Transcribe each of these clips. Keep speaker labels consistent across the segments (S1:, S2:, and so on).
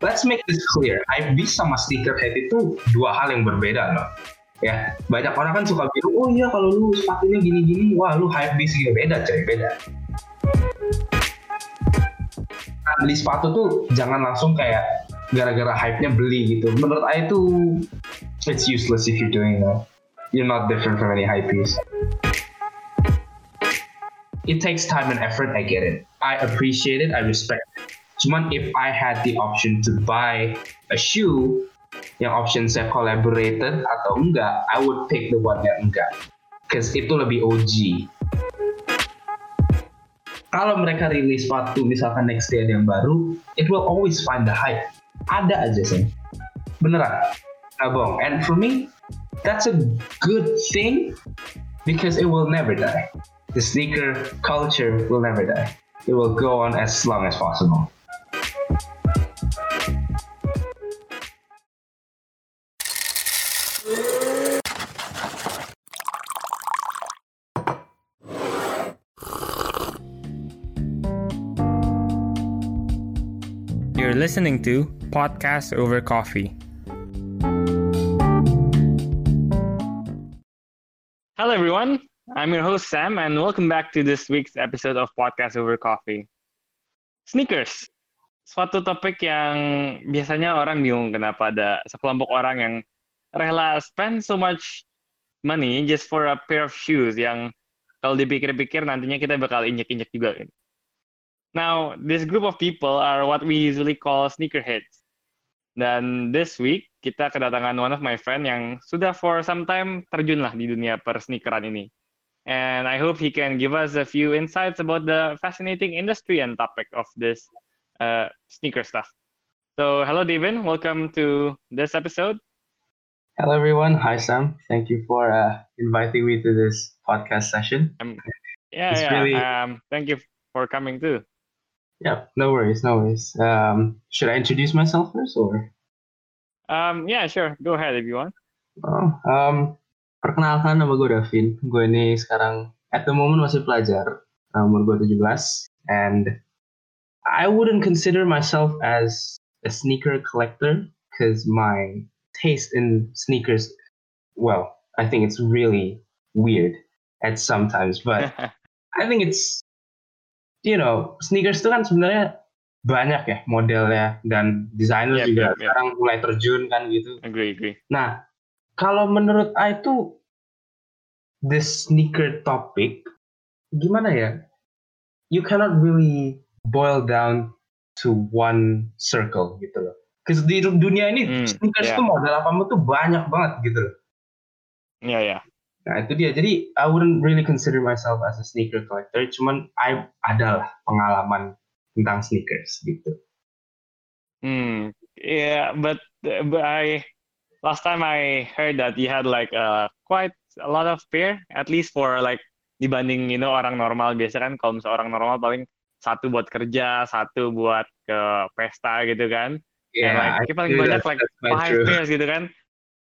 S1: let's make this clear. Hypebeast sama sneakerhead itu dua hal yang berbeda loh. Ya, banyak orang kan suka bilang, oh iya kalau lu sepatunya gini-gini, wah lu hypebeast gitu. Beda coy, beda. Nah, beli sepatu tuh jangan langsung kayak gara-gara hype-nya beli gitu. Menurut saya itu it's useless if you're doing that. You're not different from any hypebeast. It takes time and effort, I get it. I appreciate it, I respect it. Cuman if I had the option to buy a shoe yang option saya collaborated atau enggak, I would pick the one yang enggak. Cause itu lebih OG. Kalau mereka rilis sepatu misalkan next ada yang baru, it will always find the hype. Ada aja sih. Beneran. Nah, bohong. And for me, that's a good thing because it will never die. The sneaker culture will never die. It will go on as long as possible.
S2: Listening to Podcast Over Coffee. Hello, everyone. I'm your host, Sam, and welcome back to this week's episode of Podcast Over Coffee. Sneakers. Suatu topik yang biasanya orang bingung kenapa ada sekelompok orang yang rela spend so much money just for a pair of shoes yang kalau dipikir-pikir nantinya kita bakal injek-injek juga. Gitu. Now, this group of people are what we usually call sneakerheads. Dan this week, kita kedatangan one of my friend yang sudah for some time terjun lah di dunia persneakeran ini. And I hope he can give us a few insights about the fascinating industry and topic of this uh, sneaker stuff. So, hello, David. Welcome to this episode.
S1: Hello, everyone. Hi, Sam. Thank you for uh, inviting me to this podcast session.
S2: Um, yeah,
S1: It's
S2: yeah.
S1: really-
S2: Um, thank you for coming too.
S1: Yeah, no worries, no worries. Um, should I introduce myself first or?
S2: Um, yeah, sure. Go ahead if you want.
S1: Oh, um, perkenalkan nama gue Davin. Gue ini sekarang at the moment masih pelajar. Uh, umur gue 17 and I wouldn't consider myself as a sneaker collector because my taste in sneakers, well, I think it's really weird at sometimes, but I think it's you know sneakers itu kan sebenarnya banyak ya modelnya dan desainer
S2: Yep,
S1: juga
S2: yep.
S1: sekarang mulai terjun kan gitu.
S2: agree, agree.
S1: Nah, kalau menurut I itu this sneaker topic gimana ya? You cannot really boil down to one circle gitu loh. Because di dunia ini
S2: Hmm,
S1: sneakers
S2: yeah.
S1: tuh model apa tuh banyak banget gitu loh.
S2: Yeah, yeah.
S1: Nah itu dia. Jadi I wouldn't really consider myself as a sneaker collector. Cuman I adalah pengalaman tentang sneakers gitu.
S2: Hmm. Yeah, but but I last time I heard that you had like uh, quite a lot of pair, at least for like dibanding you know orang normal biasa kan kalau misalnya orang normal paling satu buat kerja, satu buat ke pesta gitu kan. And like,
S1: I
S2: paling banyak like five
S1: true.
S2: pairs gitu kan.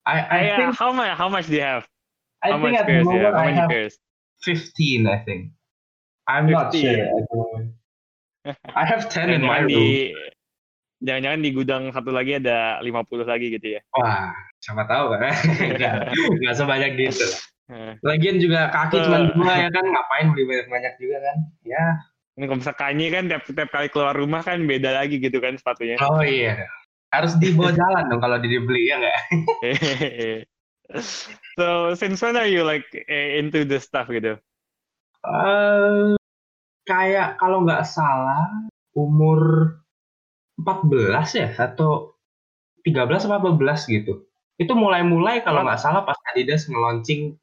S1: I, I
S2: Yeah,
S1: think
S2: how much how much do you have?
S1: I
S2: how
S1: think at the moment I have
S2: pairs?
S1: 15, I think. I'm not
S2: 15.
S1: sure at the moment. I have 10 in my
S2: Jangan-jangan
S1: room.
S2: di jangan-jangan di gudang satu lagi ada 50 lagi gitu ya.
S1: Wah, siapa tahu kan? Nggak, nggak sebanyak gitu.
S2: Eh,
S1: Lagian juga kaki
S2: Eh.
S1: cuma dua ya kan, ngapain beli banyak-banyak juga kan? Ya.
S2: Ini kalau misalnya Kanye kan tiap tiap kali keluar rumah kan beda lagi gitu kan sepatunya.
S1: Oh iya. Harus dibawa jalan dong kalau dibeli ya nggak?
S2: so since when are you like into this stuff gitu?
S1: Eh, kayak kalau nggak salah umur 14 ya atau 13 apa 14 gitu. Itu mulai-mulai kalau nggak salah pas Adidas nge-launching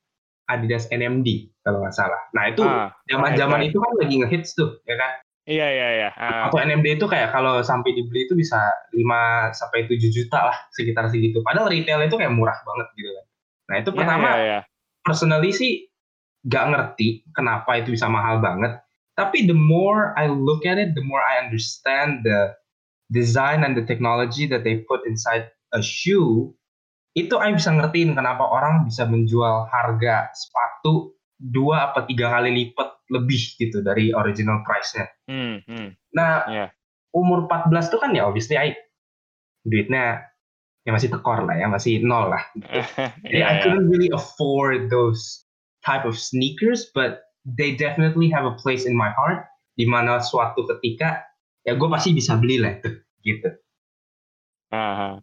S1: Adidas NMD kalau nggak salah. Nah itu
S2: Ah,
S1: zaman-zaman
S2: right.
S1: itu kan lagi ngehits tuh, ya kan?
S2: Iya iya iya. Ah,
S1: Atau NMD itu kayak kalau sampai dibeli itu bisa 5 sampai 7 juta lah sekitar segitu. Padahal retail itu kayak murah banget gitu kan. Nah itu
S2: iya,
S1: pertama
S2: iya, iya.
S1: personally sih gak ngerti kenapa itu bisa mahal banget. Tapi the more I look at it, the more I understand the design and the technology that they put inside a shoe. Itu I bisa ngertiin kenapa orang bisa menjual harga sepatu dua apa tiga kali lipat lebih gitu dari original price-nya.
S2: Hmm, hmm.
S1: Nah,
S2: Iya.
S1: umur 14 tuh kan ya obviously I duitnya ya masih tekor lah ya, masih nol lah.
S2: Yeah,
S1: I couldn't really afford those type of sneakers, but they definitely have a place in my heart. Di mana suatu ketika ya gue pasti bisa beli lah itu, gitu.
S2: Uh-huh.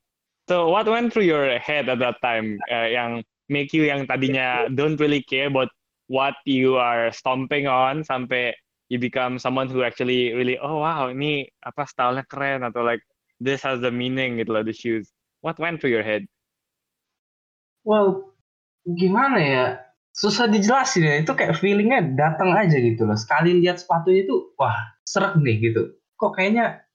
S2: So what went through your head at that time uh, yang make you yang tadinya don't really care about what you are stomping on sampai you become someone who actually really oh wow ini apa stylenya keren atau like this has the meaning gitu loh the shoes. What went through your head?
S1: Well, gimana ya? Susah dijelasin ya. Itu kayak feelingnya datang aja gitu loh. Sekali lihat sepatunya itu, wah, serak nih gitu. Kok kayaknya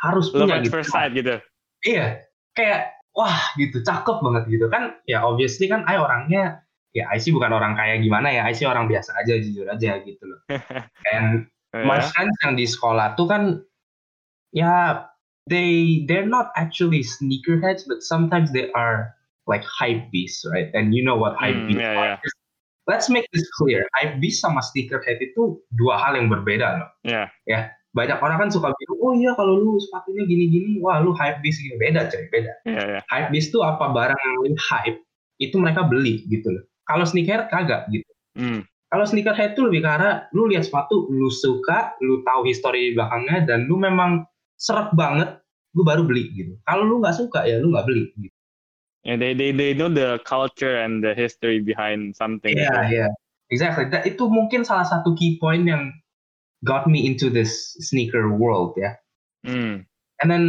S1: harus
S2: Love
S1: punya gitu.
S2: first sight gitu.
S1: Iya, kayak wah gitu, cakep banget gitu kan. Ya obviously kan I orangnya ya I sih bukan orang kaya gimana ya, I sih orang biasa aja jujur aja gitu loh. And my
S2: Ya.
S1: friends yang di sekolah tuh kan ya they they're not actually sneakerheads but sometimes they are like hype beasts, right? And you know what hype
S2: Hmm,
S1: beasts
S2: yeah,
S1: are. Let's make this clear. Hype beast sama sneakerhead itu dua hal yang berbeda loh.
S2: Yeah.
S1: Banyak orang kan suka bilang, oh iya kalau lu sepatunya gini-gini, wah lu hype beast gini. Beda coy, beda.
S2: Yeah, yeah.
S1: Hype beast tuh apa barang yang hype, itu mereka beli gitu loh. Kalau sneaker kagak gitu.
S2: Hmm.
S1: Kalau sneakerhead tuh lebih arah lu lihat sepatu, lu suka, lu tahu histori di belakangnya dan lu memang seret banget, lu baru beli gitu. Kalau lu nggak suka ya lu nggak beli gitu.
S2: Yeah, they they they know the culture and the history behind something.
S1: Iya,
S2: gitu.
S1: iya. Exactly. That, itu mungkin salah satu key point yang got me into this sneaker world ya.
S2: Hmm.
S1: And then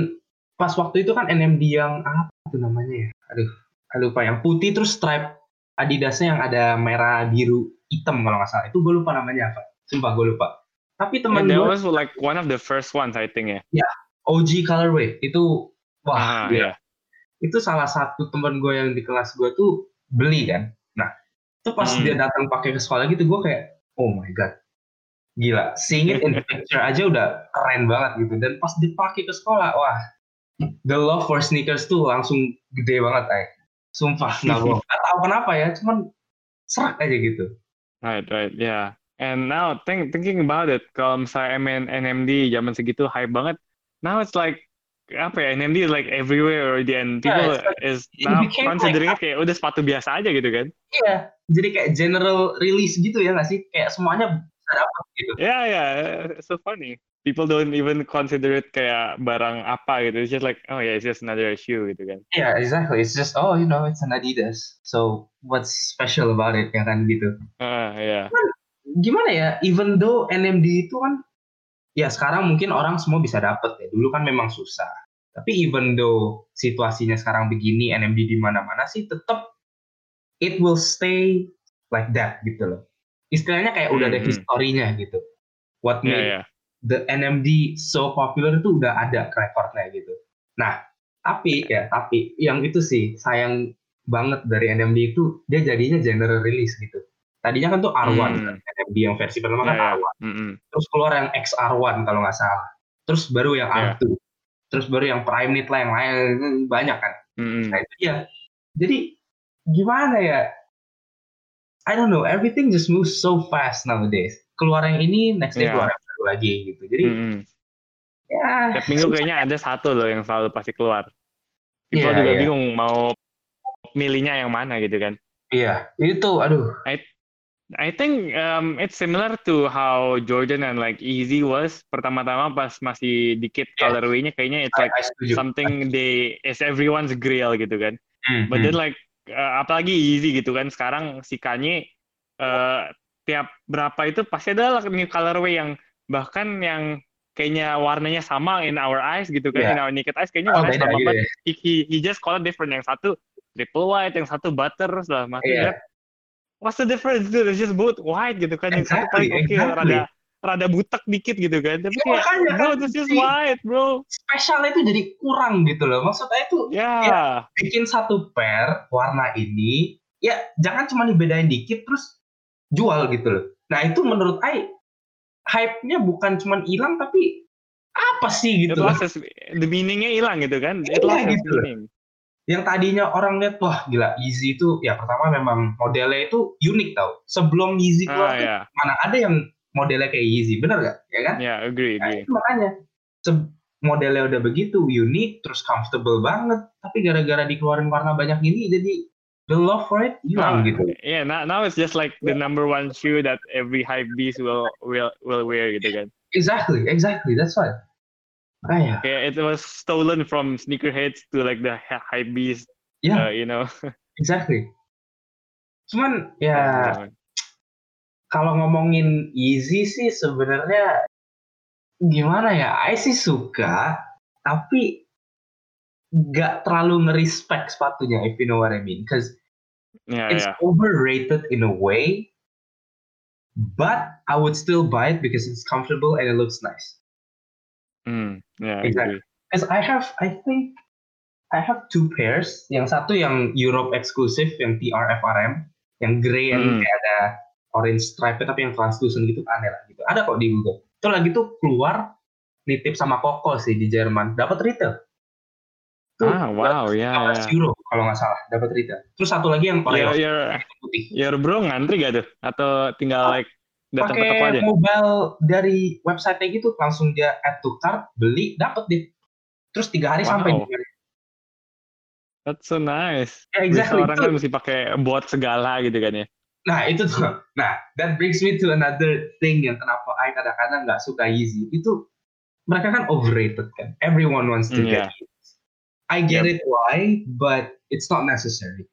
S1: pas waktu itu kan NMD yang apa itu namanya ya? Aduh, saya lupa yang putih terus stripe Adidasnya yang ada merah, biru, hitam kalau nggak salah. Itu gue lupa namanya apa. Sumpah gue lupa. Tapi
S2: Yeah,
S1: teman
S2: that
S1: gue
S2: was like one of the first ones I think ya.
S1: OG colorway itu wah
S2: Ah,
S1: gila.
S2: yeah.
S1: itu salah satu teman gue yang di kelas gue tuh beli kan. Nah, itu pas
S2: Hmm.
S1: dia datang pakai ke sekolah gitu, gue kayak, oh my god, gila. Seeing it in picture aja udah keren banget gitu. Dan pas dipakai ke sekolah, wah, the love for sneakers tuh langsung gede banget, ay. Sumpah, nggak bohong. Tahu kenapa ya, cuman serak aja gitu.
S2: Right, right, yeah. And now think thinking about it, kalau misalnya MN, NMD zaman segitu hype banget, now it's like apa ya NMD is like everywhere already and
S1: Yeah,
S2: people
S1: it's like-
S2: is now considering
S1: like-
S2: kayak udah sepatu biasa aja gitu kan?
S1: Iya, jadi kayak general release gitu ya nggak sih? Kayak semuanya bisa dapat gitu.
S2: Yeah, yeah, it's so funny. People don't even consider it kayak barang apa gitu. It's just like, oh yeah, it's just another shoe gitu kan.
S1: Yeah, exactly. It's just oh, you know, it's an Adidas. So what's special about it ya kan gitu.
S2: Ah, yeah.
S1: Gimana ya? Even though NMD itu kan ya sekarang mungkin orang semua bisa dapet ya. Dulu kan memang susah. Tapi even though situasinya sekarang begini, NMD di mana-mana sih tetap it will stay like that gitu loh. Istilahnya kayak udah ada
S2: Mhm.
S1: historinya gitu. What
S2: Yeah,
S1: made
S2: yeah.
S1: the NMD so popular itu udah ada rekornya gitu. Nah, tapi ya, tapi yang itu sih sayang banget dari NMD itu dia jadinya general release gitu. Tadinya kan tuh R1
S2: Hmm.
S1: kan, NMD yang versi pertama kan
S2: Yeah, yeah.
S1: R1.
S2: Mm-mm.
S1: Terus keluar yang XR1 kalau nggak salah. Terus baru yang
S2: Yeah.
S1: R2. Terus baru yang Primate lah yang lain banyak kan.
S2: Mm-mm.
S1: Nah itu dia. Jadi gimana ya? I don't know. Everything just moves so fast nowadays. Keluar yang ini, next day
S2: Yeah.
S1: keluar yang baru lagi gitu. Jadi
S2: Mm-mm.
S1: ya.
S2: Tiap minggu kayaknya ada satu loh yang selalu pasti keluar. People
S1: Iya,
S2: juga
S1: iya.
S2: bingung mau milihnya yang mana gitu kan.
S1: Iya, itu aduh.
S2: I think um, it's similar to how Jordan and like Easy was pertama-tama pas masih dikit
S1: Yeah.
S2: colorway-nya kayaknya it's
S1: I,
S2: like
S1: I setuju.
S2: something they is everyone's grail gitu kan.
S1: Hmm,
S2: But then like uh, apalagi Easy gitu kan sekarang si Kanye uh, tiap berapa itu pasti ada lah new colorway yang bahkan yang kayaknya warnanya sama in our eyes gitu kan
S1: Yeah.
S2: in our naked eyes kayaknya
S1: Oh,
S2: warnanya sama
S1: gitu
S2: but
S1: ya.
S2: he, he, he just call it different yang satu triple white yang satu butter lah maksudnya what's the difference dude it's just both white gitu kan yang satu
S1: Exactly,
S2: paling oke
S1: exactly.
S2: rada rada butek dikit gitu kan tapi
S1: Ya,
S2: kayak
S1: makanya
S2: bro
S1: kan,
S2: it's just
S1: si-
S2: white bro
S1: Spesialnya itu jadi kurang gitu loh. Maksudnya itu
S2: ya
S1: Iya. bikin satu pair warna ini, ya jangan cuma dibedain dikit terus jual gitu loh. Nah itu menurut I hype-nya bukan cuma hilang tapi apa sih
S2: it
S1: gitu
S2: its- the meaningnya hilang gitu kan it
S1: Iya,
S2: lost its
S1: gitu loh.
S2: meaning
S1: Yang tadinya orang lihat wah gila Yeezy itu ya pertama memang modelnya itu unik tau. Sebelum Yeezy keluar
S2: ah
S1: tuh,
S2: ya
S1: mana ada yang modelnya kayak Yeezy, bener gak? Ya kan?
S2: ya agree
S1: Nah,
S2: agree
S1: itu makanya modelnya udah begitu unique terus comfortable banget tapi gara-gara dikeluarin warna banyak ini jadi the love for it hilang
S2: Oh,
S1: gitu
S2: Yeah, now, now it's just like the number one shoe that every hype beast will will will wear gitu kan.
S1: exactly exactly that's why makanya
S2: Kayak it was stolen from sneakerheads to like the hype beast,
S1: ya
S2: uh, you know.
S1: exactly cuman ya kalau ngomongin easy sih sebenarnya gimana ya I sih suka tapi nggak terlalu ngerespect sepatunya if you know what I mean cause
S2: yeah,
S1: it's
S2: yeah.
S1: overrated in a way, but I would still buy it because it's comfortable and it looks nice.
S2: Mm, yeah,
S1: Exactly. Because I have, I think, I have two pairs. Yang satu yang Europe exclusive, yang TRFRM, yang grey and
S2: Hmm.
S1: kayak ada orange stripe tapi yang translucent gitu aneh lah gitu. Ada kok di Google. Itu lagi tuh keluar nitip sama Koko sih di Jerman, dapat retail. Tuh,
S2: Ah, wow, ya,
S1: 15
S2: ya.
S1: euro kalau nggak salah, dapat retail. Terus satu lagi yang Oreo
S2: your,
S1: putih.
S2: your bro ngantri gak tuh? Atau tinggal like datang ke toko
S1: pakai mobile dari website gitu langsung dia add to cart beli dapat deh terus tiga hari
S2: Wow.
S1: sampai
S2: That's so nice.
S1: Ya,
S2: Biasa
S1: exactly
S2: orang
S1: itu.
S2: kan mesti pakai bot segala gitu kan ya.
S1: nah itu tuh nah that brings me to another thing yang kenapa I kadang-kadang nggak suka Yeezy itu mereka kan overrated kan everyone wants to
S2: Mm,
S1: get
S2: yeah.
S1: it I get it why but it's not necessary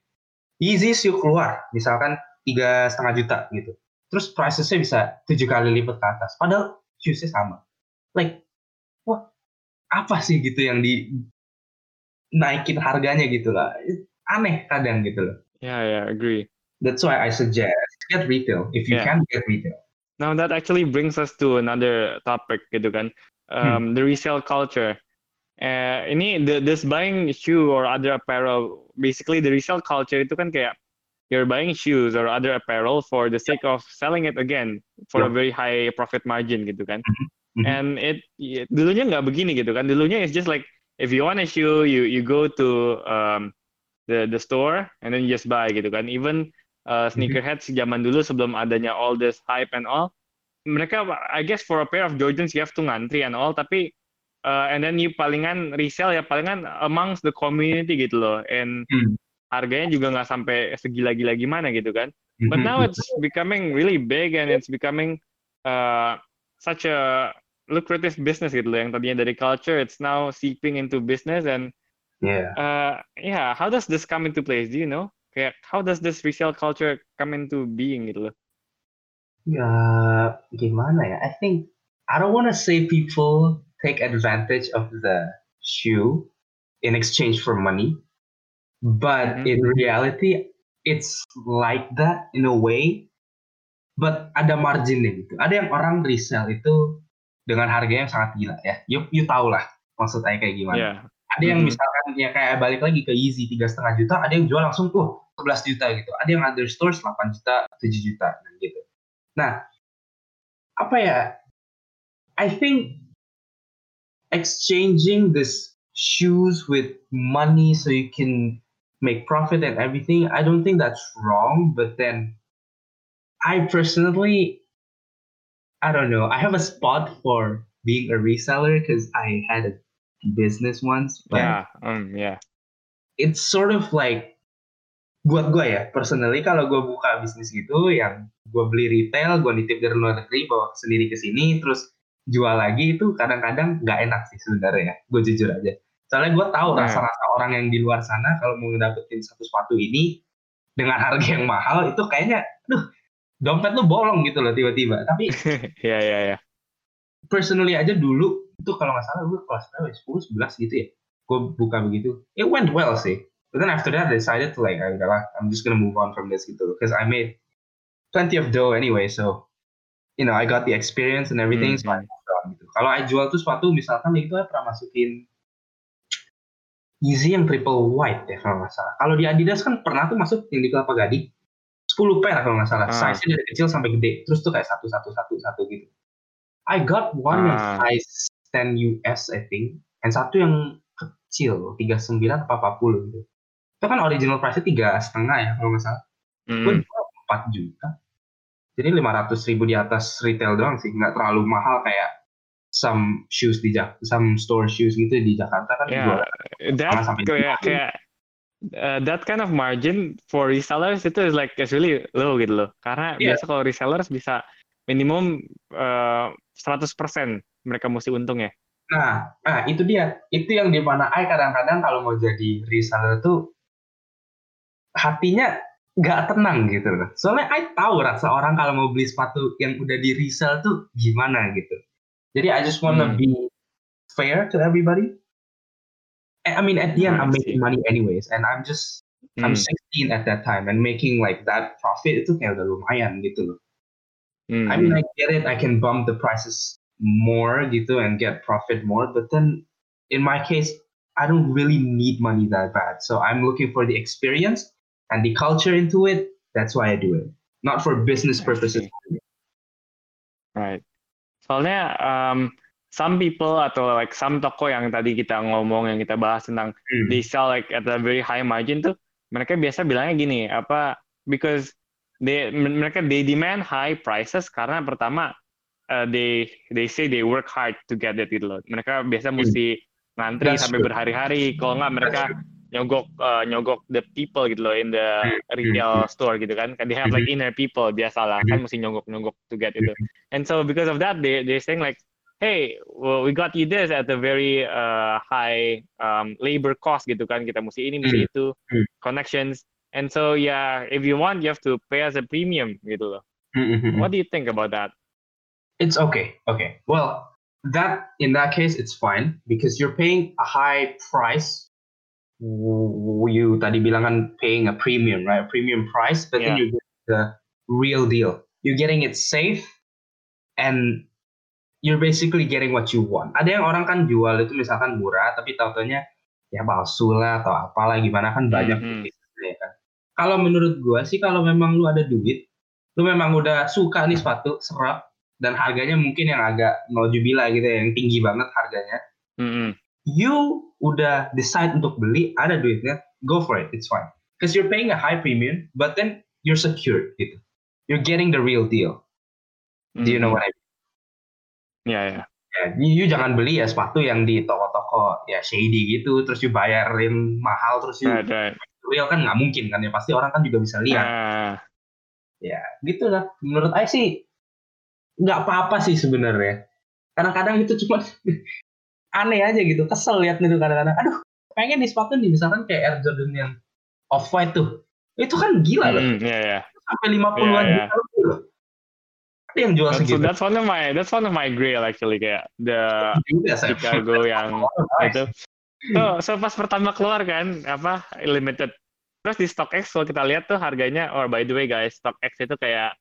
S1: Yeezy sih keluar misalkan tiga setengah juta gitu terus pricesnya bisa tujuh kali lipat ke atas. Padahal shoesnya sama. Like wah apa sih gitu yang di naikin harganya gitu lah? Aneh kadang gitu loh.
S2: Yeah, yeah, agree.
S1: that's why I suggest get retail. If you
S2: Yeah.
S1: can get retail.
S2: Now that actually brings us to another topic gitu kan, um, the resale culture. Eh, ini the, this buying shoe or other apparel, basically the resale culture itu kan kayak you're buying shoes or other apparel for the sake of selling it again for a
S1: Yeah.
S2: very high profit margin gitu kan.
S1: Mhm.
S2: And it y- dulunya nggak begini gitu kan. Dulunya it's just like if you want a shoe, you you go to um, the the store and then you just buy gitu kan. Even uh, sneakerheads zaman dulu sebelum adanya all this hype and all, mereka I guess for a pair of Jordans you have to ngantri and all, tapi uh, and then you palingan resell ya palingan amongst the community gitu loh, and
S1: Hmm.
S2: Harganya juga nggak sampai segila-gila gimana gitu kan. But
S1: Mhm.
S2: now it's becoming really big and it's becoming uh, such a lucrative business gitu loh. Yang tadinya dari culture, it's now seeping into business and
S1: yeah
S2: uh, yeah, how does this come into place? Do you know? Kayak how does this resale culture come into being gitu loh?
S1: ya gimana ya I think I don't want to say people take advantage of the shoe in exchange for money but
S2: Mhm.
S1: in reality it's like that in a way but ada marginnya gitu ada yang orang resell itu dengan harganya yang sangat gila ya you, you tahu lah maksudnya kayak gimana
S2: Yeah.
S1: ada yang
S2: Mhm.
S1: misalkan ya kayak balik lagi ke Yeezy tiga setengah juta ada yang jual langsung tuh 11 juta gitu ada yang other stores 8 juta 7 juta gitu nah apa ya I think exchanging this shoes with money so you can make profit and everything I don't think that's wrong but then I personally I don't know I have a spot for being a reseller because I had a business once but
S2: Yeah. Um. Yeah.
S1: it's sort of like buat gue ya personally kalau gue buka bisnis gitu yang gue beli retail gue nitip dari luar negeri bawa sendiri ke sini terus jual lagi itu kadang-kadang nggak enak sih sebenarnya ya gue jujur aja soalnya gue tahu
S2: Hmm.
S1: rasa-rasa orang yang di luar sana kalau mau ngedapetin satu sepatu ini dengan harga yang mahal itu kayaknya aduh dompet lu bolong gitu loh tiba-tiba tapi
S2: yeah. Yeah. Yeah.
S1: personally aja dulu itu kalau nggak salah gue kelas berapa ya? 10 11 gitu ya gue buka begitu it went well sih but then after that I decided to like ah, udahlah I'm just gonna move on from this gitu because I made plenty of dough anyway so you know I got the experience and everything so I
S2: Mhm.
S1: moved on gitu kalau I jual tuh sepatu misalkan itu I pernah masukin Yeezy yang triple white ya kalau nggak salah. Kalau di Adidas kan pernah tuh masuk yang di Kelapa Gading. 10 pair kalau nggak salah.
S2: Ah.
S1: size-nya dari kecil sampai gede. Terus tuh kayak satu satu satu satu gitu. I got one yang
S2: Ah.
S1: size 10 US I think. And satu yang kecil 39 apa 40 gitu. Itu kan original price-nya tiga setengah ya kalau nggak salah. Gue
S2: Mm.
S1: jual 4 juta. Jadi 500 ribu di atas retail doang sih. Nggak terlalu mahal kayak some shoes di Jak some store shoes gitu di Jakarta kan
S2: Yeah,
S1: jual
S2: that
S1: sampai
S2: kayak kayak uh, that kind of margin for resellers itu is like it's really low gitu loh. Karena
S1: Yeah.
S2: biasa kalau resellers bisa minimum uh, 100% mereka mesti untung ya.
S1: Nah, nah itu dia. Itu yang di mana I kadang-kadang kalau mau jadi reseller tuh hatinya nggak tenang gitu loh. Soalnya I tahu rasa orang kalau mau beli sepatu yang udah di resell tuh gimana gitu. Jadi I just wanna
S2: Hmm.
S1: be fair to everybody. I I mean, at the end,
S2: I
S1: I'm making money anyways, and I'm just I'm
S2: Hmm.
S1: 16 at that time and making like that profit itu kayak udah lumayan gitu loh.
S2: Hmm.
S1: I mean, I get it. I can bump the prices more gitu and get profit more. But then in my case, I don't really need money that bad. So I'm looking for the experience and the culture into it. That's why I do it. Not for business purposes.
S2: Right. Soalnya um, some people atau like some toko yang tadi kita ngomong yang kita bahas tentang
S1: Hmm.
S2: they sell like at a very high margin tuh mereka biasa bilangnya gini apa because they mereka they demand high prices karena pertama uh, they they say they work hard to get it gitu loh. Mereka biasa mesti ngantri
S1: That's
S2: sampai berhari-hari kalau nggak mereka nyogok uh, nyogok the people gitu loh in the
S1: Hmm,
S2: retail store gitu kan. They have like inner people biasalah kan mesti nyogok-nyogok to get itu. And so because of that, they they're saying like, hey, well, we got you this at a very uh, high um, labor cost gitu kan. Kita mesti ini, mesti
S1: Hmm.
S2: itu,
S1: Hmm.
S2: connections. And so yeah, if you want, you have to pay as a premium gitu loh. What do you think about that?
S1: It's okay. Okay. Well, that in that case, it's fine because you're paying a high price. You tadi bilang kan paying a premium, right? A premium price, but then
S2: Yeah.
S1: you get the real deal. You're getting it safe, and you're basically getting what you want. Ada yang orang kan jual itu misalkan murah, tapi tau-taunya ya palsu lah atau apalah gimana kan banyak
S2: Mhm.
S1: bisnisnya ya kan. Kalau menurut gua sih kalau memang lu ada duit, lu memang udah suka nih sepatu serap dan harganya mungkin yang agak nojubila gitu ya, yang tinggi banget harganya.
S2: Mm-mm.
S1: You udah decide untuk beli, ada duitnya, go for it, it's fine. Because you're paying a high premium, but then you're secured gitu. You're getting the real deal. Do you know
S2: Mhm.
S1: what I mean?
S2: Ya ya.
S1: Ya, you, you jangan beli ya sepatu yang di toko-toko ya shady gitu, terus you bayarin mahal, terus you
S2: Right right.
S1: real kan nggak mungkin kan ya, pasti orang kan juga bisa lihat.
S2: Ah,
S1: ya gitu lah menurut saya sih nggak apa-apa sih sebenarnya kadang-kadang itu cuma aneh aja gitu kesel lihat itu kadang-kadang aduh pengen di sepatu nih misalkan kayak Air Jordan yang off white tuh itu kan gila loh
S2: mm, ya ya.
S1: sampai 50-an
S2: Iya, iya.
S1: juta lebih loh ada yang jual
S2: That's,
S1: segitu
S2: that's one of my that's one of my grail actually kayak the Chicago yang
S1: Oh,
S2: itu. So, so pas pertama keluar kan apa limited. Terus di StockX kalau kita lihat tuh harganya or by the way guys, StockX itu kayak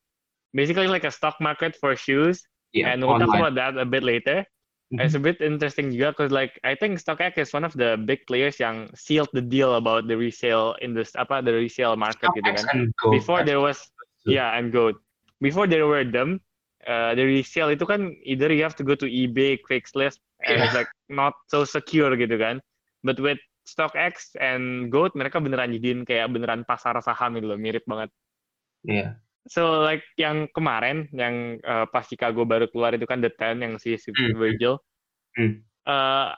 S2: basically like a stock market for shoes
S1: Iya,
S2: and we'll talk
S1: online.
S2: about that a bit later.
S1: Mhm.
S2: It's a bit interesting juga because like I think StockX is one of the big players yang sealed the deal about the resale in this apa the resale market gitu kan. Before there was yeah and gold. Before there were them, uh, the resale itu kan either you have to go to eBay, Craigslist, and it's like not so secure gitu kan. But with StockX and Gold mereka beneran jadiin kayak beneran pasar saham gitu loh, mirip banget.
S1: Iya.
S2: So like yang kemarin yang uh, pas Chicago baru keluar itu kan The Ten yang si, si
S1: Hmm.
S2: Virgil.
S1: Hmm.
S2: Uh,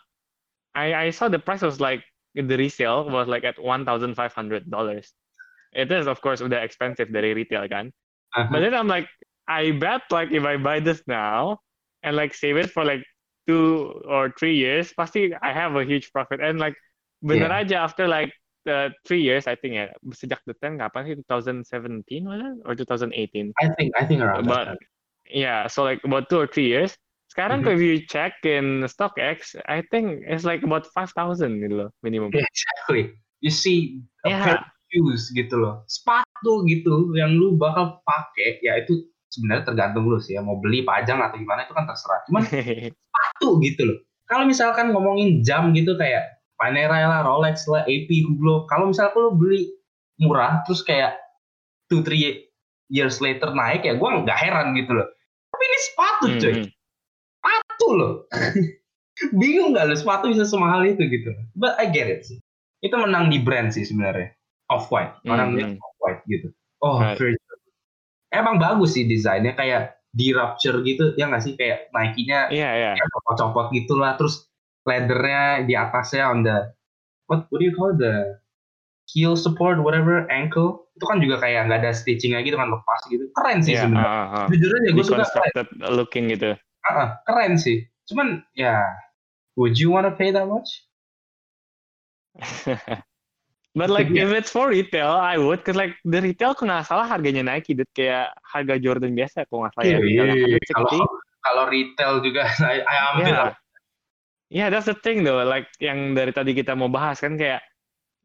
S2: I I saw the price was like the resale was like at one thousand five hundred dollars. It is of course udah expensive dari retail kan.
S1: Aha.
S2: But then I'm like, I bet like if I buy this now and like save it for like two or three years, pasti I have a huge profit. And like bener aja after like uh, three years, I think ya sejak the ten kapan sih 2017 was it or 2018?
S1: I think I think around
S2: But
S1: that.
S2: yeah, so like about two or three years. Sekarang
S1: Mhm.
S2: kalau you check in StockX, I think it's like about 5,000 gitu loh minimum.
S1: Yeah, exactly. You see
S2: Yeah.
S1: shoes gitu loh, sepatu gitu yang lu bakal pakai, ya itu sebenarnya tergantung lu sih ya mau beli pajang atau gimana itu kan terserah. Cuman sepatu gitu loh. Kalau misalkan ngomongin jam gitu kayak Panerai lah, Rolex lah, AP, Hublot. Kalau misalkan lu beli murah terus kayak 2 3 years later naik ya gua nggak heran gitu loh. Tapi ini sepatu coy,
S2: Mhm.
S1: sepatu loh. Bingung nggak lu sepatu bisa semahal itu gitu. But I get it sih. Itu menang di brand sih sebenarnya. Off white. Orang
S2: Hmm,
S1: lihat off white gitu. Oh,
S2: Right.
S1: Virgil. Emang bagus sih desainnya kayak di rupture gitu ya nggak sih kayak Nike-nya
S2: iya.
S1: kayak copot-copot gitulah terus leathernya di atasnya on the what what do you call the heel support whatever ankle itu kan juga kayak nggak ada stitchingnya gitu kan lepas gitu keren sih
S2: Iya,
S1: sebenarnya
S2: ah, ah.
S1: jujur aja gue suka keren.
S2: Looking gitu.
S1: Ah, ah, keren sih cuman ya would you wanna pay that much
S2: But like
S1: Iya.
S2: if it's for retail, I would, cause like the retail kalau nggak salah harganya Nike, dude. kayak harga Jordan biasa kalau nggak salah ya. retailnya.
S1: Iya, kalau
S2: 160.
S1: kalau retail juga I, I ambil
S2: Yeah. Yeah, that's the thing though. Like yang dari tadi kita mau bahas kan kayak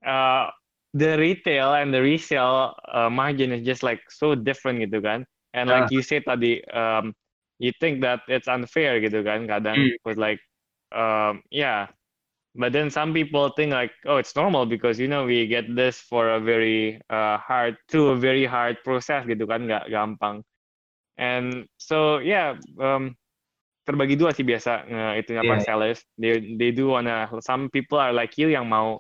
S2: uh, the retail and the resale uh, margin is just like so different gitu kan. And like you said tadi, um, you think that it's unfair gitu kan kadang.
S1: Hmm.
S2: Cause like, um, yeah. But then some people think like, oh, it's normal because you know we get this for a very uh, hard, to a very hard process gitu kan, nggak gampang. And so yeah, um, terbagi dua sih biasa nge itunya
S1: Iya.
S2: para sellers. They they do wanna some people are like you yang mau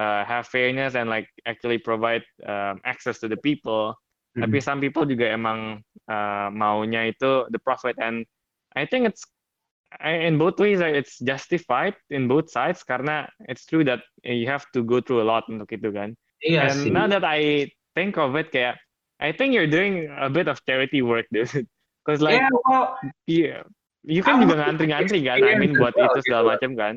S2: uh, have fairness and like actually provide um, access to the people.
S1: Mhm.
S2: Tapi some people juga emang uh, maunya itu the profit and I think it's in both ways it's justified in both sides karena it's true that you have to go through a lot untuk itu kan.
S1: iya
S2: and
S1: sih
S2: now that I think of it kayak I think you're doing a bit of charity work dude. Cause like
S1: yeah, well,
S2: Iya, you kan
S1: Aku
S2: juga ngantri-ngantri kan, I mean buat itu segala macam kan.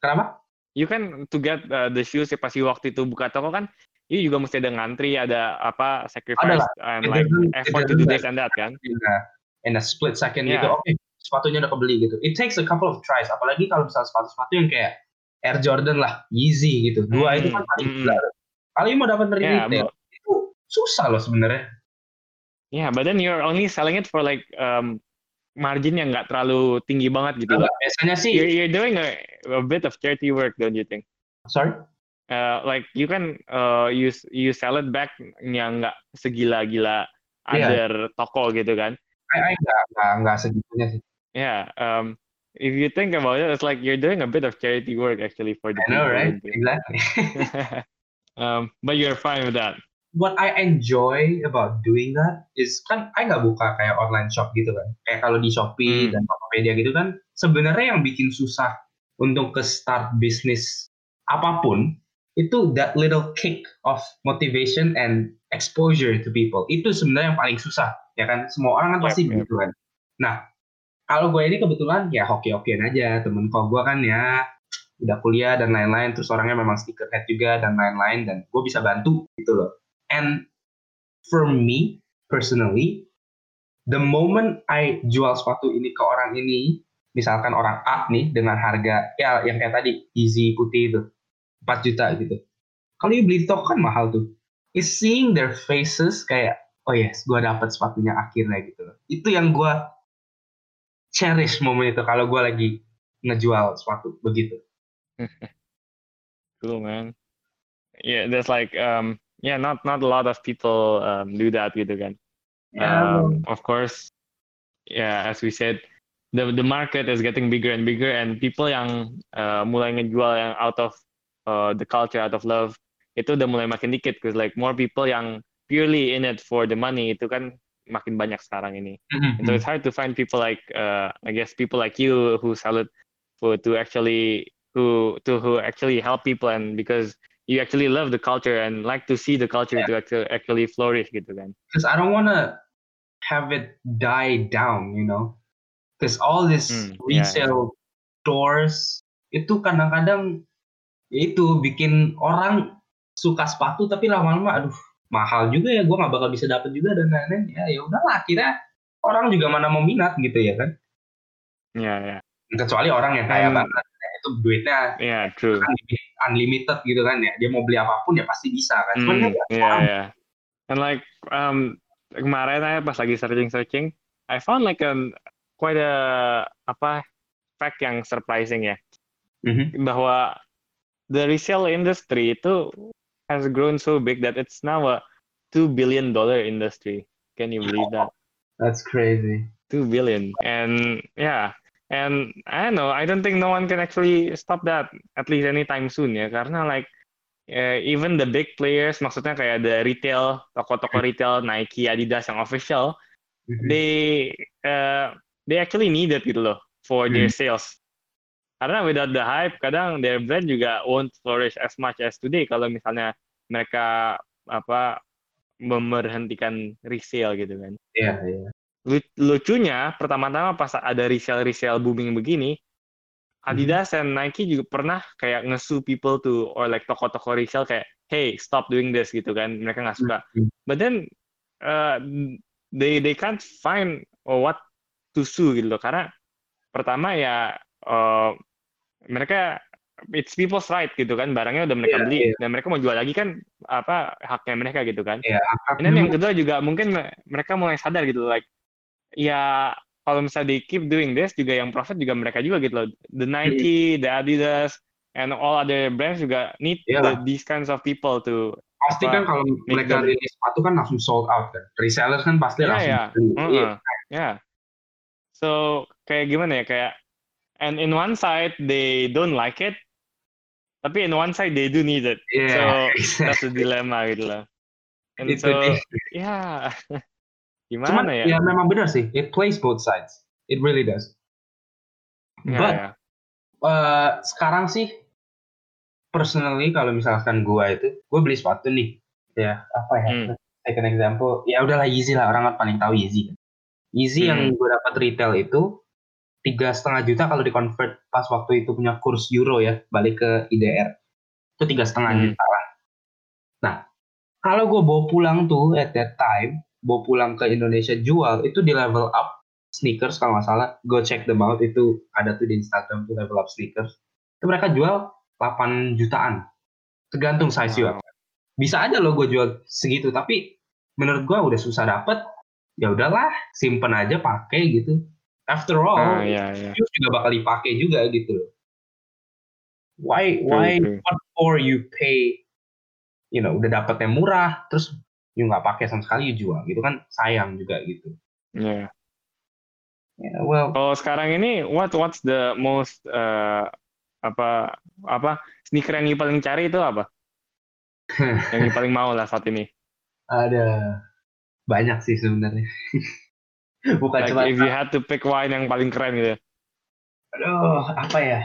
S1: kenapa?
S2: You kan to get uh, the shoes ya pasti waktu itu buka toko kan, you juga mesti ada ngantri, ada apa sacrifice and
S1: It
S2: like
S1: it
S2: effort to do this and that kan.
S1: in a, in a split second
S2: Yeah.
S1: gitu oke sepatunya udah kebeli gitu. It takes a couple of tries. Apalagi kalau misalnya sepatu-sepatu yang kayak Air Jordan lah Yeezy gitu. Dua itu kan
S2: Hmm,
S1: paling
S2: hmm.
S1: gila. Kalau mau dapat dari
S2: Yeah,
S1: retail. itu susah loh sebenarnya.
S2: Yeah, but then you're only selling it for like um, margin yang nggak terlalu tinggi banget gitu.
S1: Enggak, biasanya sih
S2: You're, you're doing a, a bit of charity work, don't you think?
S1: sorry
S2: Uh, like you can uh, you you sell it back yang nggak segila-gila
S1: Iya.
S2: other toko gitu kan.
S1: I, I enggak, enggak, enggak segitunya sih
S2: Yeah. Um, if you think about it, it's like you're doing a bit of charity work actually for the
S1: I know
S2: people.
S1: right exactly
S2: um, but you're fine with that.
S1: What I enjoy about doing that is kan I nggak buka kayak online shop gitu kan. Kayak kalau di Shopee
S2: Hmm.
S1: dan Tokopedia gitu kan, sebenarnya yang bikin susah untuk ke start bisnis apa pun itu that little kick of motivation and exposure to people. Itu sebenarnya yang paling susah, ya kan? Semua orang kan pasti
S2: yep.
S1: gitu kan. Nah, kalau gue ini kebetulan ya hoki-hokian aja. Temen kok gue kan ya udah kuliah dan lain-lain, terus orangnya memang sneakerhead juga dan lain-lain, dan gue bisa bantu gitu loh. And for me personally, the moment I jual sepatu ini ke orang ini, misalkan orang A nih dengan harga ya yang kayak tadi easy putih itu 4 juta gitu. Kalau you beli toko kan mahal tuh. Is seeing their faces kayak oh yes, gue dapet sepatunya akhirnya gitu. Itu yang gue cherish momen itu kalau gue lagi ngejual sepatu begitu.
S2: Cool, man. Yeah, there's like um, yeah, not not a lot of people um, do that gitu kan. Um, of course, yeah, as we said, the the market is getting bigger and bigger, and people yang uh, mulai ngejual yang out of uh, the culture, out of love, itu udah mulai makin dikit, cause like more people yang purely in it for the money itu kan makin banyak sekarang ini. And so it's hard to find people like uh, I guess people like you who sell it for to actually who to who actually help people and because you actually love the culture and like to see the culture to actually actually flourish gitu kan.
S1: because I don't want to have it die down, you know. Because all this
S2: Hmm, yeah,
S1: resale stores itu kadang-kadang ya itu bikin orang suka sepatu tapi lama-lama aduh mahal juga ya gue nggak bakal bisa dapet juga dan lain-lain. Ya ya udahlah akhirnya orang juga mana mau minat gitu ya kan?
S2: Yeah, yeah,
S1: kecuali orang yang kaya banget ya, itu duitnya
S2: yeah, true.
S1: unlimited gitu kan ya dia mau beli apa pun ya pasti bisa kan cuman
S2: Mm,
S1: kan nggak
S2: yeah,
S1: sekarang.
S2: yeah. And like um kemarin saya pas lagi searching searching, I found like a quite a apa fact yang surprising ya
S1: Mhm.
S2: bahwa the resale industry itu has grown so big that it's now a two billion dollar industry. Can you believe that?
S1: that's crazy
S2: Two billion. And yeah, and I don't know. I don't think no one can actually stop that at least anytime soon ya. Karena like eh, even the big players, maksudnya kayak the retail, toko-toko retail, Nike, Adidas yang official,
S1: Mhm.
S2: they uh, they actually need it gitu loh for their
S1: Hmm.
S2: sales. Karena without the hype, kadang their brand juga won't flourish as much as today kalau misalnya mereka apa memberhentikan resale gitu kan.
S1: Iya, iya.
S2: Lu- Lucunya pertama-tama pas ada resale resale booming begini, Adidas and Nike juga pernah kayak ngesu people to or like toko-toko resale kayak hey stop doing this gitu kan. Mereka nggak suka.
S1: Mhm.
S2: but then uh, they they can't find what to sue gitu loh. Karena pertama ya uh, mereka it's people's right gitu kan. Barangnya udah mereka
S1: Iya,
S2: beli
S1: iya.
S2: dan mereka mau jual lagi kan apa haknya mereka gitu kan.
S1: Akar
S2: dan yang kedua juga mungkin me- mereka mulai sadar gitu like ya kalau misalnya they keep doing this juga yang profit juga mereka juga gitu loh the Nike the Adidas and all other brands juga need
S1: Iyalah.
S2: the, these kinds of people to
S1: pasti kan kalau mereka
S2: them-
S1: rilis sepatu kan langsung sold out kan. Resellers kan pasti
S2: Iya,
S1: langsung
S2: iya.
S1: beli.
S2: Heeh.
S1: Iya.
S2: ya so kayak gimana ya kayak and in one side they don't like it tapi in one side they do need it
S1: Iya,
S2: so
S1: exactly.
S2: that's the dilemma gitu loh and
S1: Itu
S2: so
S1: dia.
S2: ya gimana
S1: Cuman
S2: ya
S1: ya memang benar sih. It plays both sides. It really does.
S2: Ya,
S1: But
S2: ya.
S1: eh, sekarang sih personally kalau misalkan gua itu, gua beli sepatu nih. Ya, apa ya?
S2: Hmm.
S1: Take an example. Ya udahlah Yeezy lah, orang kan paling tahu Yeezy. Yeezy yang
S2: Hmm.
S1: gue dapat retail itu tiga setengah juta kalau di convert pas waktu itu punya kurs euro ya, balik ke IDR. Itu tiga setengah
S2: Hmm.
S1: juta lah. Nah, kalau gue bawa pulang tuh at that time, bawa pulang ke Indonesia jual itu di level up sneakers kalau nggak salah, gue check them out itu ada tuh di Instagram tuh level up sneakers. Itu mereka jual 8 jutaan, tergantung size
S2: Wow.
S1: Bisa aja loh gue jual segitu, tapi menurut gue udah susah dapet, ya udahlah simpen aja pakai gitu. After all,
S2: Ah, ya, ya.
S1: shoes juga bakal dipakai juga gitu loh. Why why what for you pay you know udah dapetnya murah terus you nggak pakai sama sekali you jual gitu kan sayang juga gitu.
S2: Ya.
S1: Yeah, well
S2: Kalau sekarang ini, what what's the most uh, apa apa sneaker yang you paling cari itu apa? yang you paling mau lah saat ini.
S1: ada banyak sih sebenarnya. Bukan
S2: Like
S1: cuma
S2: if you had to pick one yang paling keren gitu.
S1: aduh apa ya?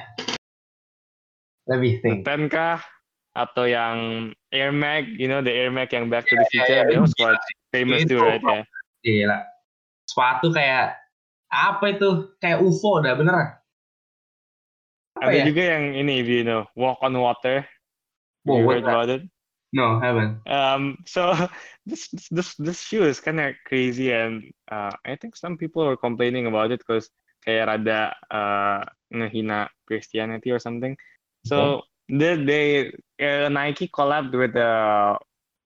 S1: Let me think.
S2: Ten kah? Atau yang Air Mag, you know the Air Mag yang Back to the
S1: Iya,
S2: Future,
S1: iya,
S2: that was
S1: iya.
S2: quite famous
S1: Itu
S2: too, right? Ya.
S1: Gila. Sepatu kayak apa itu? Kayak UFO dah beneran. Apa
S2: Ada
S1: ya?
S2: juga yang ini, if you know, Walk on Water.
S1: Wow,
S2: you
S1: what
S2: heard about it?
S1: No, haven't.
S2: Um, so this this this shoe is kind of crazy, and uh, I think some people are complaining about it because kayak rada uh, ngehina Christianity or something. So they they uh, Nike collabed with the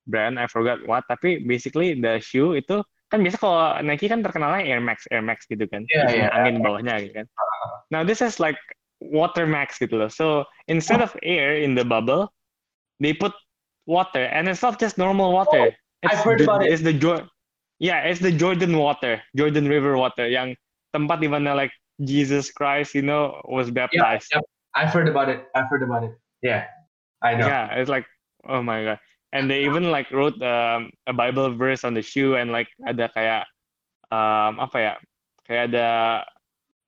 S2: brand I forgot what, tapi basically the shoe itu kan biasa kalau Nike kan terkenalnya Air Max Air Max gitu kan, isinya
S1: iya.
S2: angin bawahnya gitu kan. Now this is like water max gitu loh. So instead of air in the bubble, they put water, and it's not just normal water. It's
S1: I've heard
S2: the,
S1: about it.
S2: It's the Jor- yeah, it's the Jordan water, Jordan River water, yang tempat di mana like Jesus Christ, you know, was
S1: Yeah,
S2: baptized.
S1: yeah, I've heard about it. I've heard about it. Yeah, I know.
S2: Yeah, it's like oh my god. And they even like wrote um, a Bible verse on the shoe and like ada kayak um apa ya? Kayak ada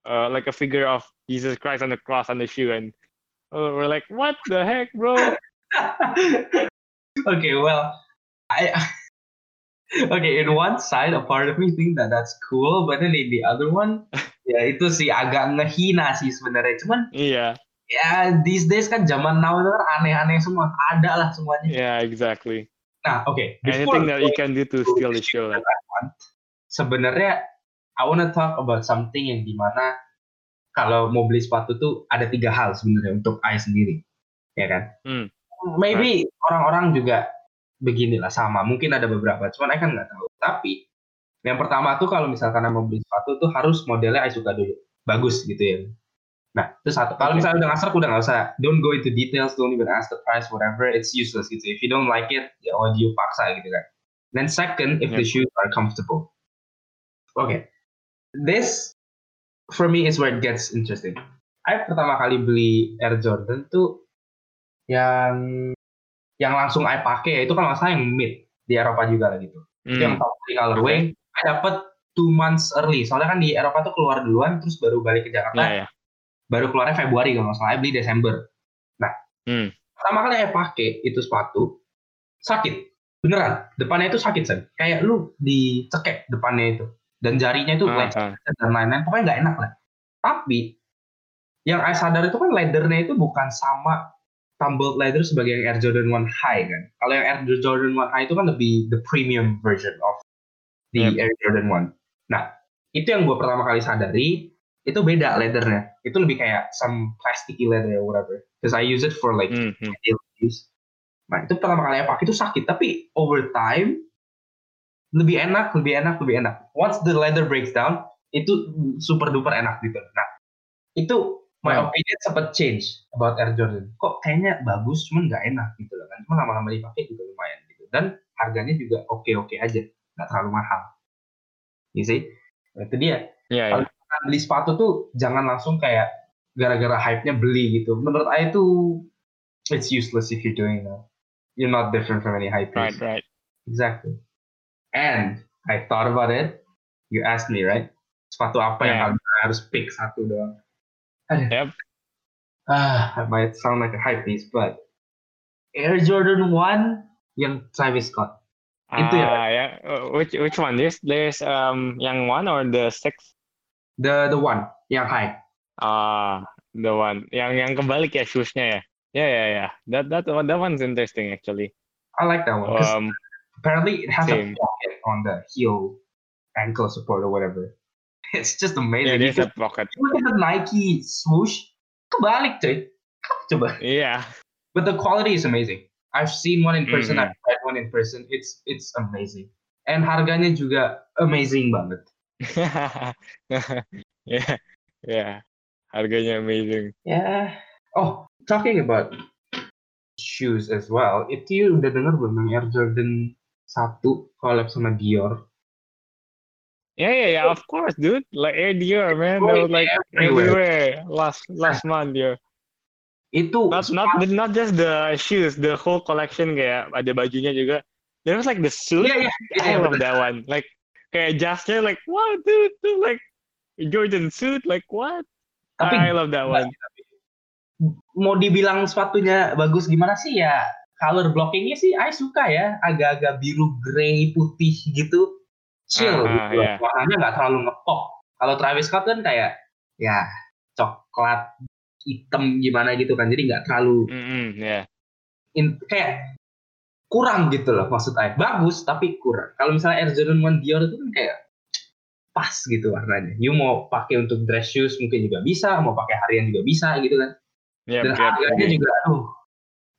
S2: uh, like a figure of Jesus Christ on the cross on the shoe and uh, we're like what the heck, bro?
S1: okay, well, I. Okay, in one side, a part of me think that that's cool, but then in the other one, ya itu sih agak ngehina sih sebenarnya. Cuman
S2: Iya,
S1: ya these days kan zaman now itu kan aneh-aneh semua, ada lah semuanya.
S2: yeah, exactly.
S1: Nah, oke. before
S2: Anything that you can do to steal the show.
S1: that I want, Sebenarnya, I wanna talk about something yang di mana kalau mau beli sepatu tuh ada tiga hal sebenarnya untuk I sendiri, ya kan?
S2: Hmm.
S1: Maybe orang-orang juga beginilah sama, mungkin ada beberapa, cuman I kan nggak tahu. Tapi yang pertama tuh kalau misalkan mau beli sepatu tuh harus modelnya I suka dulu, bagus gitu ya. Nah, itu satu. Kalau misalnya udah ngasar, udah nggak usah. Don't go into details, don't even ask the price, whatever. It's useless gitu. If you don't like it, ya audio paksa gitu kan. Then second, if the
S2: Yep.
S1: shoes are comfortable. Okay, this for me is where it gets interesting. I pertama kali beli Air Jordan tuh yang yang langsung I pakai itu kalau nggak salah yang mid di Eropa juga lah gitu. Itu yang top three colorway. I dapet two months early. Soalnya kan di Eropa tuh keluar duluan, terus baru balik ke Jakarta.
S2: Iya, iya.
S1: Baru keluarnya Februari kalau nggak salah, beli Desember. Nah,
S2: Hmm.
S1: pertama kali saya pakai itu sepatu, sakit. Beneran, depannya itu sakit, Sen. Kayak lu dicekek depannya itu. Dan jarinya itu
S2: Ah,
S1: lecet
S2: ah.
S1: dan lain-lain. Pokoknya nggak enak lah. Tapi, yang saya sadar itu kan leathernya itu bukan sama tumbled leather sebagai yang Air Jordan 1 High kan. Kalau yang Air Jordan 1 High itu kan lebih the premium version of the
S2: Yep.
S1: Air Jordan 1. Nah, itu yang gue pertama kali sadari, itu beda leathernya. Itu lebih kayak some plasticky leather or whatever. Because I use it for like
S2: Hmm, hmm.
S1: daily use. Nah, itu pertama kali saya pakai itu sakit, tapi over time lebih enak, lebih enak, lebih enak. Once the leather breaks down, itu super duper enak gitu. Nah, itu my
S2: Wow.
S1: opinion sempat change about Air Jordan. Kok kayaknya bagus, cuman nggak enak gitu loh kan. Cuma lama-lama dipakai juga lumayan gitu. Dan harganya juga oke-oke aja, nggak terlalu mahal. You see? Nah, itu dia.
S2: Iya, iya.
S1: Misalkan beli sepatu tuh jangan langsung kayak gara-gara hype-nya beli gitu. Menurut saya tuh it's useless if you're doing that. You're not different from any hype.
S2: Right, right.
S1: Exactly. And I thought about it. You asked me, right? Sepatu apa yang
S2: Yeah.
S1: kalian harus pick satu doang? Aduh.
S2: Yep.
S1: Ah, that might sound like a hype piece, but Air Jordan 1 yang Travis Scott. Itu ya.
S2: Ah, yeah. Uh, Which which one? There's there's um yang one or the six?
S1: The the one yang high.
S2: Ah, the one. Yang yang kebalik ya shoesnya ya. Yeah, yeah, yeah. That that one that one's interesting actually.
S1: I like that one.
S2: Um,
S1: apparently it has
S2: same.
S1: a pocket on the heel ankle support or whatever. It's just
S2: yeah,
S1: amazing.
S2: there's
S1: you,
S2: a pocket.
S1: look at the Nike swoosh, kebalik cuy. Coba.
S2: Yeah.
S1: But the quality is amazing. I've seen one in person.
S2: Mhm.
S1: I've tried one in person. It's it's amazing. And harganya juga amazing banget.
S2: Yeah, yeah. Harganya amazing.
S1: Yeah. Oh, talking about shoes as well. Itu udah dengar belum yang Air Jordan 1 collab sama Dior?
S2: Yeah, yeah, yeah. Of course, dude. Like Air Dior, man.
S1: Oh,
S2: That was like
S1: everywhere.
S2: everywhere last last month, yeah.
S1: Itu
S2: Not not not just the shoes, the whole collection kayak ada bajunya juga. There was like the suit.
S1: Iya, iya, iya,
S2: I love that one. Like kayak jasnya like what dude, dude like Jordan suit like what?
S1: Tapi
S2: I love that one.
S1: mau dibilang sepatunya bagus gimana sih ya color blockingnya sih I suka ya agak-agak biru grey putih gitu chill
S2: Ah,
S1: gitu
S2: iya.
S1: warnanya nggak terlalu ngepop kalau Travis Scott kan kayak ya coklat hitam gimana gitu kan jadi nggak terlalu
S2: Mm-mm, yeah.
S1: in, kayak kurang gitu loh maksud I bagus tapi kurang kalau misalnya Air Jordan 1 Dior itu kan kayak pas gitu warnanya you mau pakai untuk dress shoes mungkin juga bisa mau pakai harian juga bisa gitu kan
S2: Yep,
S1: dan
S2: yep,
S1: harganya
S2: yep.
S1: juga aduh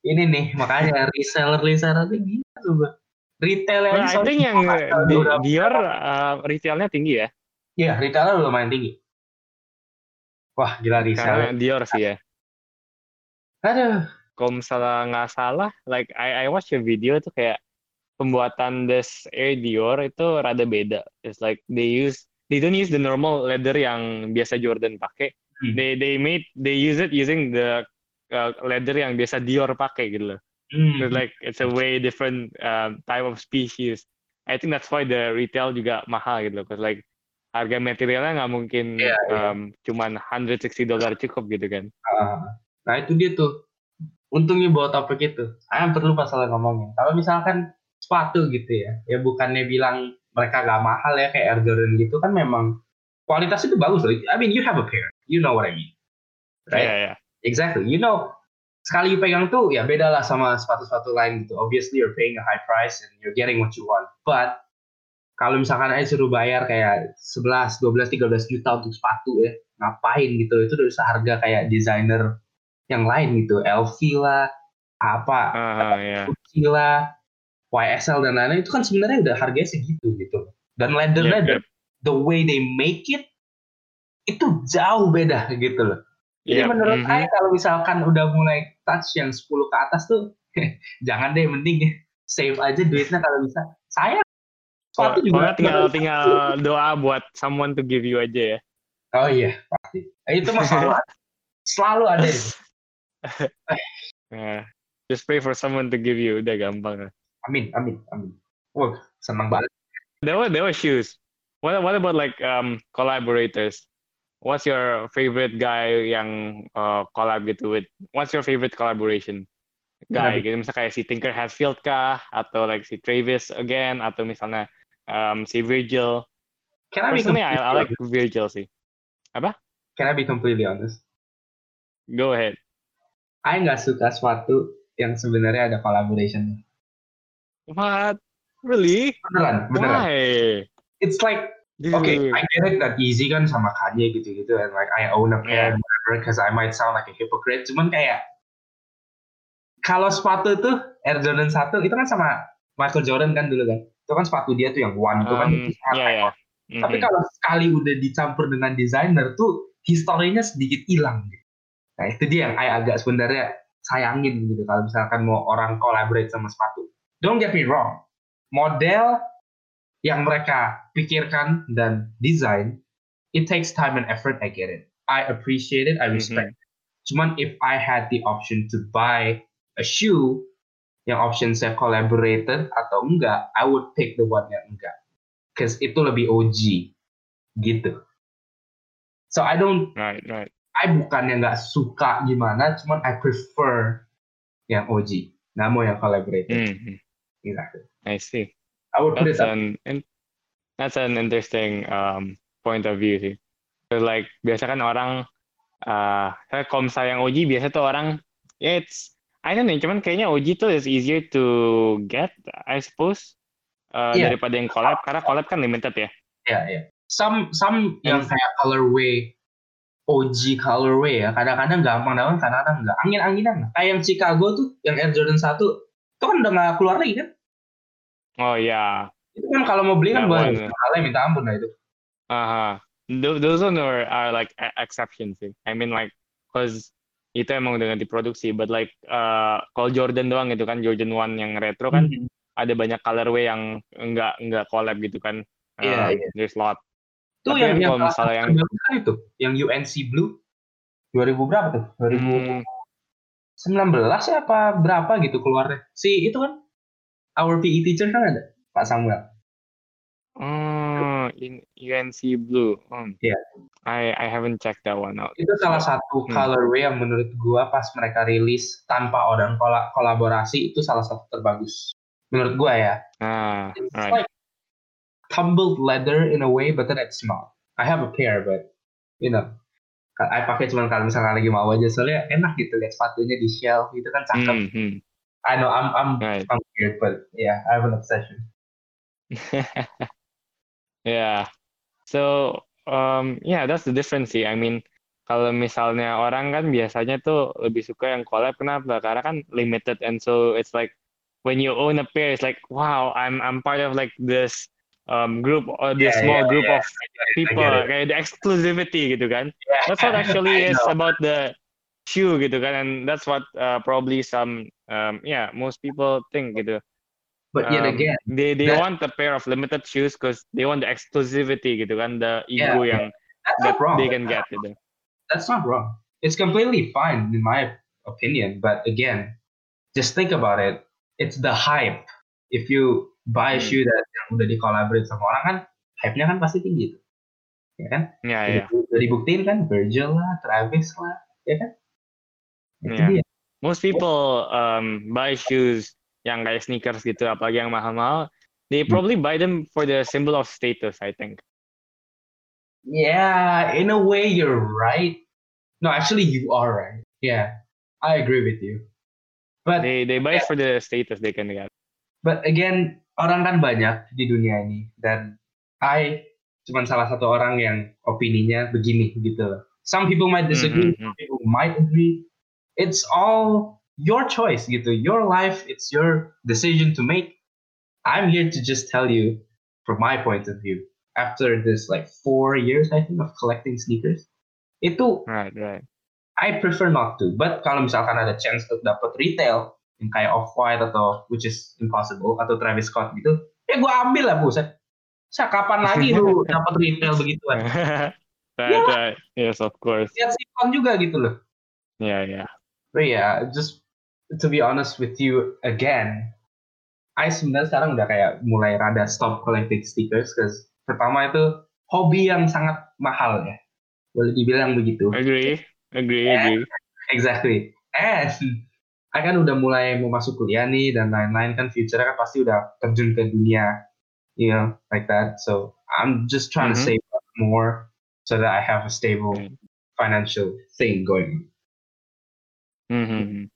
S1: ini nih makanya reseller reseller tuh gila tuh retail
S2: Well,
S1: aja
S2: I think yang Dior uh, retailnya tinggi ya.
S1: Iya, retailer udah lumayan tinggi. Wah, gila
S2: Karena
S1: reseller.
S2: Dior sih ya.
S1: Aduh.
S2: Kalau misalnya nggak salah, like I, I watch a video tuh kayak pembuatan this Air Dior itu rada beda. It's like they use they don't use the normal leather yang biasa Jordan pakai.
S1: Hmm.
S2: They they made they use it using the uh, leather yang biasa Dior pakai gitu loh.
S1: Hmm.
S2: So like it's a way different um, type of species. I think that's why the retail juga mahal gitu loh. Cause like harga materialnya nggak mungkin
S1: Iya, iya.
S2: um, cuman 160 dolar cukup gitu kan.
S1: Ah, Nah itu dia tuh. Untungnya bawa topik itu. Saya perlu masalah ngomongin. Kalau misalkan sepatu gitu ya, ya bukannya bilang mereka gak mahal ya kayak Air Jordan gitu kan memang kualitas itu bagus loh. I mean you have a pair, you know what I mean, right?
S2: ya.
S1: Exactly. You know, sekali you pegang tuh ya beda lah sama sepatu-sepatu lain gitu. Obviously you're paying a high price and you're getting what you want. But kalau misalkan aja suruh bayar kayak 11, 12, 13 juta untuk sepatu ya, ngapain gitu. Itu udah seharga kayak desainer yang lain gitu. LV lah, apa,
S2: Ah, ya.
S1: Gucci lah, YSL dan lain-lain itu kan sebenarnya udah harganya segitu gitu. Dan leathernya,
S2: Yep, yep.
S1: the way they make it, itu jauh beda gitu loh. Jadi
S2: Yep,
S1: menurut
S2: mhm.
S1: saya kalau misalkan udah mulai touch yang 10 ke atas tuh jangan deh mending save aja duitnya kalau bisa. Saya sepatu juga
S2: tinggal tinggal doa buat someone to give you aja ya.
S1: Oh iya, pasti. Eh, Itu mah selalu ada.
S2: Nah, just pray for someone to give you, udah gampang.
S1: Amin, amin, amin. Wah, senang banget.
S2: That was, that was shoes. what what about like um collaborators? What's your favorite guy yang uh, collab gitu with? What's your favorite collaboration guy? Gitu misalnya kayak si Tinker Hatfield kah, atau like si Travis again, atau misalnya um, si Virgil.
S1: Can I be
S2: Personally, I,
S1: completely
S2: I like? Virgil sih.
S1: Can I be completely honest?
S2: Go ahead.
S1: I nggak suka sepatu yang sebenarnya ada collaboration.
S2: What? Really?
S1: Beneran, beneran.
S2: Why?
S1: It's like
S2: Dude.
S1: Okay, I get it that easy kan sama Kanye gitu-gitu and like I own a pair
S2: Yeah.
S1: whatever because I might sound like a hypocrite cuman kayak kalau sepatu tuh Air Jordan 1 itu kan sama Michael Jordan kan dulu kan itu kan sepatu dia tuh yang one itu kan
S2: Um,
S1: itu sangat
S2: yeah, yeah.
S1: iconic. tapi
S2: Mhm.
S1: kalau sekali udah dicampur dengan desainer tuh historinya sedikit hilang gitu. Nah itu dia yang I agak sebenarnya sayangin gitu kalau misalkan mau orang collaborate sama sepatu. Don't get me wrong model yang mereka pikirkan dan desain it takes time and effort I get it. I appreciate it I respect it. cuman if I had the option to buy a shoe yang option saya collaborated atau enggak I would pick the one yang enggak. Because itu lebih OG gitu. So I don't
S2: Right, right.
S1: I bukannya nggak suka gimana cuman I prefer yang OG mau yang collaborated
S2: Mhm.
S1: exactly
S2: I see.
S1: I would put
S2: That's
S1: it up
S2: an in- that's an interesting um, point of view sih. So like biasa kan orang uh, kalau misalnya yang OG biasa tuh orang ya it's I don't know cuman kayaknya OG tuh is easier to get I suppose uh,
S1: Iya.
S2: daripada yang collab karena collab kan limited ya.
S1: ya ya some some yang
S2: Hmm.
S1: kayak colorway OG colorway ya kadang-kadang gampang dapat kadang-kadang enggak angin-anginan kayak yang Chicago tuh yang Air Jordan 1 itu kan udah nggak keluar lagi kan
S2: Oh ya.
S1: itu kan kalau mau beli kan
S2: one, ya.
S1: Mahalnya minta ampun lah itu
S2: Uh-huh. Tho- Those one are, are like e- exceptions sih. I mean like cause itu emang dengan diproduksi but like uh, kalau Jordan doang gitu kan Jordan 1 yang retro kan
S1: Hmm.
S2: ada banyak colorway yang enggak enggak collab gitu kan.
S1: Iya,
S2: Uh,
S1: iya.
S2: There's a lot.
S1: Tuh
S2: Tapi
S1: yang yang
S2: kalau misalnya yang-
S1: kan itu, yang UNC Blue 2000 berapa tuh? 2019
S2: Hmm,
S1: ya apa berapa gitu keluarnya? Si itu kan our PE teacher kan ada Pak Samuel.
S2: oh, in UNC Blue. Hmm.
S1: Iya.
S2: I I haven't checked that one out.
S1: Itu salah satu
S2: Hmm.
S1: colorway yang menurut gua pas mereka rilis tanpa orang kola- kolaborasi itu salah satu terbagus. Menurut gua ya.
S2: Ah,
S1: It's
S2: right.
S1: like tumbled leather in a way, but then it's not. I have a pair, but you know, I pakai cuma kalau misalnya lagi mau aja soalnya enak gitu lihat sepatunya di shelf itu kan cakep.
S2: Hmm, hmm.
S1: I know I'm I'm
S2: Right.
S1: I'm weird, but yeah, I have an obsession.
S2: Yeah. So, um, yeah, that's the difference sih. I mean, kalau misalnya orang kan biasanya tuh lebih suka yang collab, kenapa? Karena kan limited, and so it's like when you own a pair, it's like, wow, I'm I'm part of like this um group or the
S1: Yeah,
S2: small
S1: yeah,
S2: group
S1: yeah.
S2: of
S1: I get it,
S2: people,
S1: I get it.
S2: kayak the exclusivity gitu kan. That's what actually is about the shoe gitu kan, and that's what uh, probably some um yeah most people think gitu.
S1: But yet
S2: Um,
S1: again,
S2: they they
S1: that-
S2: want a pair of limited shoes because they want the exclusivity gitu kan the ego
S1: Yeah,
S2: yang
S1: that's
S2: that they can get gitu.
S1: That's not wrong. It's completely fine in my opinion. But again, just think about it. It's the hype. If you buy
S2: Hmm.
S1: shoe that yang udah di-collaborate sama orang kan, hype-nya kan pasti tinggi tuh. Ya kan?
S2: Ya ya.
S1: Udah, dibuktiin kan, Virgil lah, Travis lah, ya kan? Itu
S2: Iya.
S1: dia.
S2: Most people um buy shoes yang kayak sneakers gitu apalagi yang mahal-mahal. They
S1: Hmm.
S2: probably buy them for the symbol of status I think.
S1: Yeah, in a way you're right. No, actually you are right. Yeah, I agree with you. But
S2: They they buy it for the status they can get.
S1: but again, orang kan banyak di dunia ini dan I cuman salah satu orang yang opininya begini gitu. loh. Some people might disagree,
S2: Mhm, mhm.
S1: some people might agree. It's all your choice gitu. Your life, it's your decision to make. I'm here to just tell you from my point of view. After this like four years I think of collecting sneakers, itu
S2: Right right.
S1: I prefer not to. But kalau misalkan ada chance untuk dapat retail yang kayak off white atau which is impossible atau Travis Scott gitu, ya gue ambil lah buset. Sa kapan lagi lu dapat retail begituan?
S2: right right. Yes of course.
S1: Lihat Simon juga gitu loh.
S2: Yeah yeah.
S1: But yeah, just to be honest with you again, I sebenarnya sekarang udah kayak mulai rada stop collecting stickers, cause Pertama itu hobi yang sangat mahal ya. Boleh dibilang begitu.
S2: Agree, agree, agree.
S1: Exactly. And I kan udah mulai mau masuk kuliah nih dan lain-lain kan future kan pasti udah terjun ke dunia, you know, like that. So I'm just trying
S2: Mhm.
S1: to save up more so that I have a stable
S2: Mm.
S1: financial thing going.
S2: Mhm.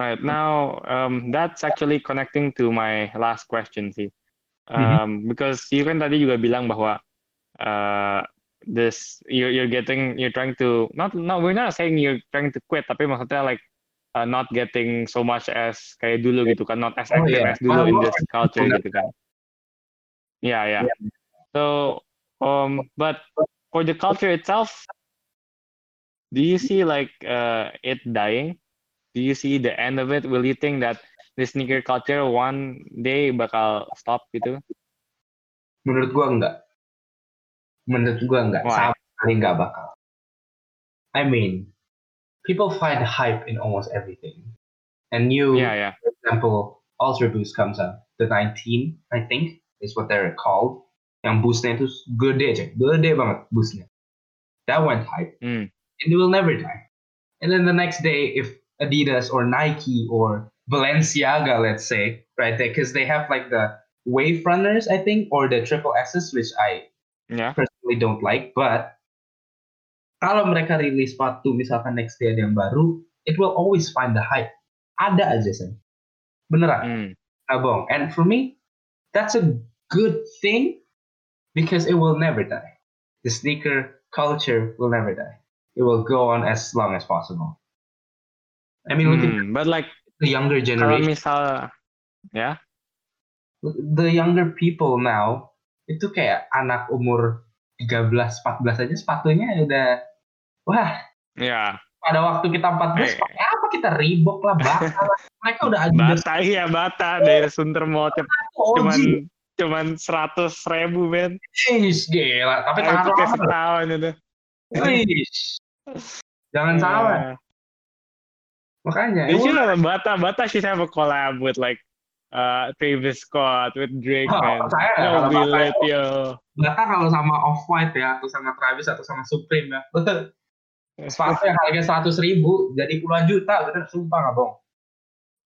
S2: Right now, um, that's actually connecting to my last question sih.
S1: Mhm.
S2: Um, because you kan tadi juga bilang bahwa uh, this you're you're getting you're trying to not no we're not saying you're trying to quit tapi maksudnya like uh, not getting so much as kayak dulu gitu kan not as
S1: Oh,
S2: active
S1: iya.
S2: as dulu in
S1: Well,
S2: this culture
S1: benar.
S2: gitu kan. Yeah, yeah. So um but for the culture itself do you see like uh, it dying? Do you see the end of it? Will you think that the sneaker culture one day bakal stop gitu?
S1: Menurut gua enggak. Menurut gua enggak.
S2: Why?
S1: Sama sekali enggak bakal. I mean, people find hype in almost everything. And new,
S2: Yeah, yeah.
S1: for example, Ultra Boost comes out. The 19, I think, is what they're called. Yang boostnya itu gede aja. Gede banget boostnya. That went hype.
S2: Hmm.
S1: and It will never die. And then the next day, if Adidas or Nike or Balenciaga, let's say, right there, because they have like the Wave Runners, I think, or the Triple S's, which I
S2: Yeah.
S1: personally don't like, but kalau mereka rilis sepatu misalkan next day ada yang baru, it will always find the hype. Ada aja sih. Beneran,
S2: Hmm.
S1: nggak bohong. And for me, that's a good thing because it will never die. The sneaker culture will never die. It will go on as long as possible. I mean,
S2: Hmm. But like
S1: the younger
S2: kalau
S1: generation,
S2: misal ya
S1: the younger people now, itu kayak anak umur 13, 14 aja sepatunya udah, wah,
S2: ya
S1: pada waktu kita 14
S2: Eh.
S1: pakai apa kita ribok lah lah. mereka udah Adidas
S2: bata iya bata dari Sunter
S1: OG
S2: cuman cuman seratus ribu men.
S1: Eish, gila tapi
S2: pakai
S1: lama
S2: setahun itu.
S1: Jangan salah
S2: Yeah.
S1: makanya
S2: They
S1: it
S2: should
S1: will-
S2: have Bata Bata should have a collab with like uh Travis Scott with Drake
S1: Oh,
S2: man.
S1: saya
S2: No
S1: kalau Bata
S2: yo.
S1: kalau sama off white ya atau sama Travis atau sama Supreme ya sepatu yang harganya seratus ribu jadi puluhan juta bener sumpah nggak bohong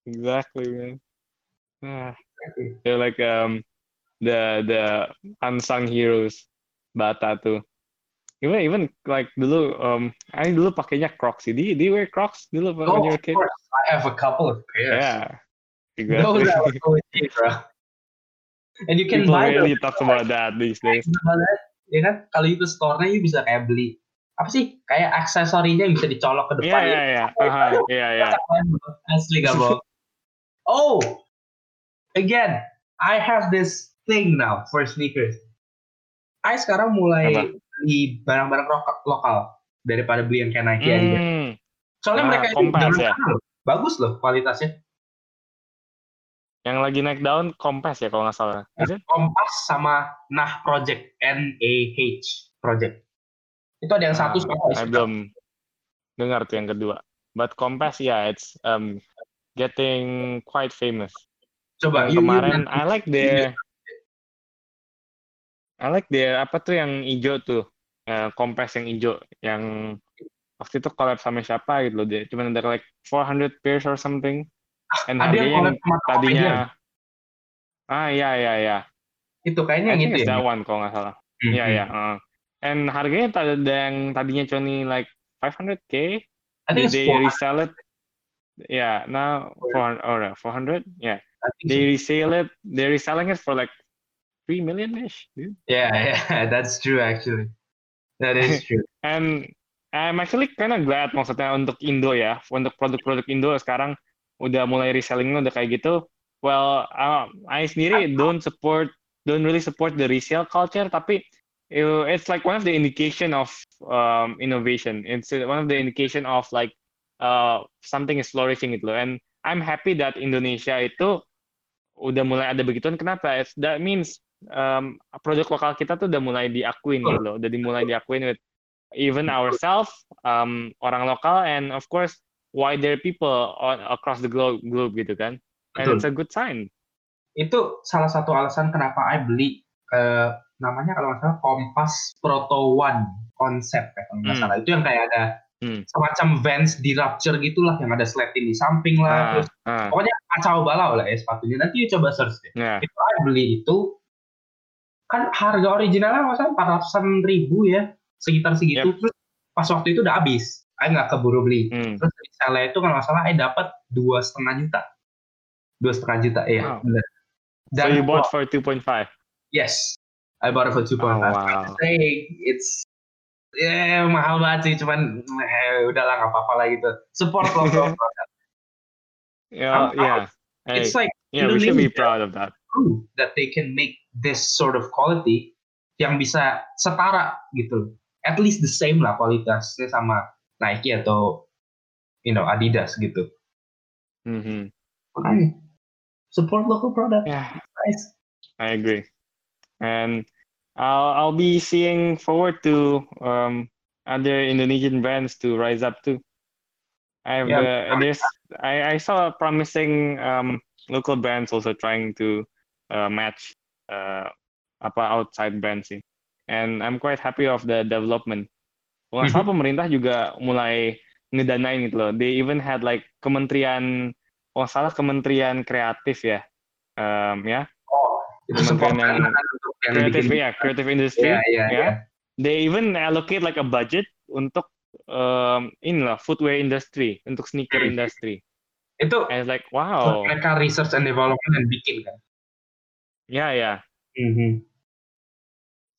S2: Exactly man. Ah, they're like um the the unsung heroes Bata tuh. Even even like dulu um I dulu pakainya Crocs sih. Do you, do you wear Crocs dulu when
S1: oh
S2: you were a kid?
S1: course I have a couple of pairs
S2: Yeah. Exactly.
S1: are OG bro and you can
S2: People
S1: buy
S2: really
S1: those
S2: talk about that these days.
S1: ya kan kalau itu store-nya you bisa kayak beli apa sih kayak aksesorinya bisa dicolok ke
S2: Iya
S1: depan
S2: iya iya. Aha, Iya iya.
S1: asli gak bohong oh again I have this thing now for sneakers I sekarang mulai
S2: Apa?
S1: beli barang-barang lokal daripada beli yang kayak Nike aja
S2: Hmm.
S1: soalnya
S2: Ah,
S1: mereka itu
S2: ya?
S1: loh. bagus loh kualitasnya
S2: Yang lagi naik daun Kompas ya kalau nggak salah.
S1: Kompas sama Nah Project N A H Project itu ada yang satu
S2: Ah,
S1: sama
S2: saya belum dengar tuh yang kedua. But Kompas ya, it's um getting quite famous.
S1: coba
S2: Yang
S1: you- you-
S2: kemarin I like their I like their apa tuh yang hijau tuh eh, Kompas yang hijau yang waktu itu collab sama siapa gitu loh dia cuma ada like 400 pairs or something and
S1: ada yang
S2: yang tadinya ah iya iya iya
S1: itu kayaknya
S2: I
S1: yang itu ya
S2: that one kalau nggak salah. Iya iya. uh. And harganya yang tadinya cuma like 500k,
S1: I think
S2: they resell it. Yeah, now 400 or uh, 400. Yeah, they resell it. They're reselling it for like 3 million ish, dude.
S1: Yeah, yeah, that's true actually. That is true.
S2: And I'm actually kind of glad maksudnya untuk Indo ya, untuk produk-produk Indo sekarang udah mulai resellingnya udah kayak gitu. Well, uh, I sendiri don't support, don't really support the resale culture, tapi it's like one of the indication of um, innovation. It's one of the indication of like uh, something is flourishing gitu loh. And I'm happy that Indonesia itu udah mulai ada begituan. Kenapa? It's, that means um, produk lokal kita tuh udah mulai diakuin gitu loh, udah dimulai diakuin with even ourselves, um, orang lokal, and of course wider people on, across the globe, globe gitu kan. And
S1: Betul.
S2: it's a good sign.
S1: Itu salah satu alasan kenapa I beli eh, namanya kalau nggak salah Kompas Proto One konsep ya kalau nggak
S2: Hmm.
S1: salah itu yang kayak ada
S2: Hmm.
S1: semacam Vans di Rapture gitulah yang ada sletin di samping lah
S2: Ah,
S1: terus
S2: ah,
S1: pokoknya kacau balau lah ya sepatunya nanti you coba search deh
S2: ya.
S1: itu I beli itu kan harga originalnya masa empat ratusan ribu ya sekitar segitu
S2: Yep.
S1: terus pas waktu itu udah habis I nggak keburu beli
S2: Hmm.
S1: terus misalnya itu kalau nggak salah I dapat dua setengah juta dua setengah juta ya
S2: Wow.
S1: benar
S2: So you bought for 2.5.
S1: yes I bought it for 2.5
S2: Oh, wow.
S1: say it's ya mahal banget sih cuman eh, udahlah nggak apa-apa lah gitu support local product
S2: Yeah, yeah. Hey,
S1: it's like
S2: yeah, we should be
S1: Indonesia.
S2: proud of that.
S1: that they can make this sort of quality yang bisa setara gitu at least the same lah kualitasnya sama Nike atau you know Adidas gitu
S2: hmm
S1: makanya support local product
S2: Yeah,
S1: guys
S2: I agree. And I'll I'll be seeing forward to um, other Indonesian brands to rise up too. I've
S1: Yeah.
S2: uh, there's I, I saw promising um, local brands also trying to uh, match uh, apa outside brands sih. And I'm quite happy of the development. Kalau nggak salah pemerintah juga mulai ngedanain gitu loh. They even had like kementerian, kalau nggak salah kementerian kreatif ya, um, ya
S1: oh itu
S2: Kementerian yang-
S1: yang
S2: creative
S1: bikin
S2: ya creative industry
S1: ya ya
S2: ya.
S1: ya
S2: they even allocate like a budget untuk um, inilah footwear industry untuk sneaker
S1: Hmm.
S2: industry.
S1: Itu
S2: and it's like wow.
S1: mereka research and development dan bikin kan?
S2: Yeah yeah
S1: Mhm.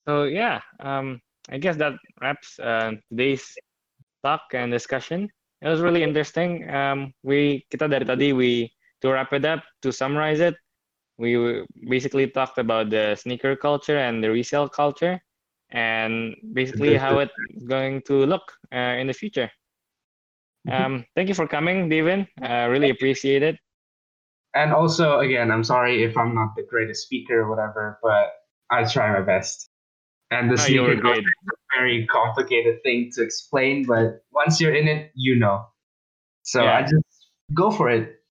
S2: so yeah um I guess that wraps uh, today's talk and discussion. It was really interesting. Um we kita dari tadi we to wrap it up to summarize it we basically talked about the sneaker culture and the resale culture and basically how it's going to look uh, in the future. Um, thank you for coming, Devin. I really appreciate it.
S1: and also again i'm sorry if i'm not the greatest speaker or whatever but i try my best and the
S2: No,
S1: sneaker culture is a very complicated thing to explain but once you're in it you know so
S2: Yeah.
S1: i just go for it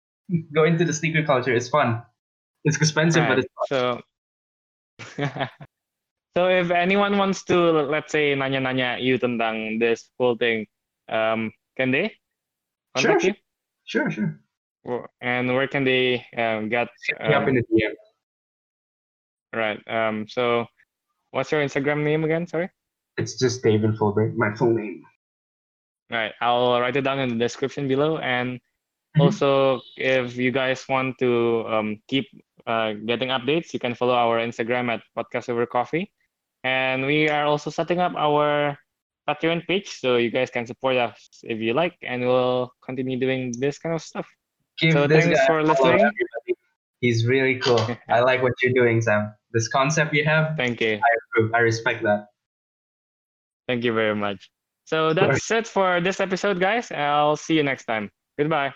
S1: go into the sneaker culture it's fun it's expensive but it's.
S2: So, so if anyone wants to, let's say, nanya-nanya you tentang this whole thing, um, can they
S1: Sure,
S2: contact you?
S1: sure sure
S2: And where can they um, get?
S1: me up
S2: um,
S1: in the dm
S2: right. Um, so, what's your Instagram name again? Sorry.
S1: it's just david fulbright my full name
S2: Right. I'll write it down in the description below. And
S1: Mhm.
S2: also, if you guys want to um, keep uh, getting updates, you can follow our Instagram at Podcast Over Coffee. And we are also setting up our Patreon page, so you guys can support us if you like, and we'll continue doing this kind of stuff.
S1: Give
S2: So thanks for listening.
S1: everybody. he's really cool i like what you're doing sam this concept you have
S2: Thank you.
S1: i approve i respect that
S2: Thank you very much. So that's it for this episode, guys. I'll see you next time. Goodbye.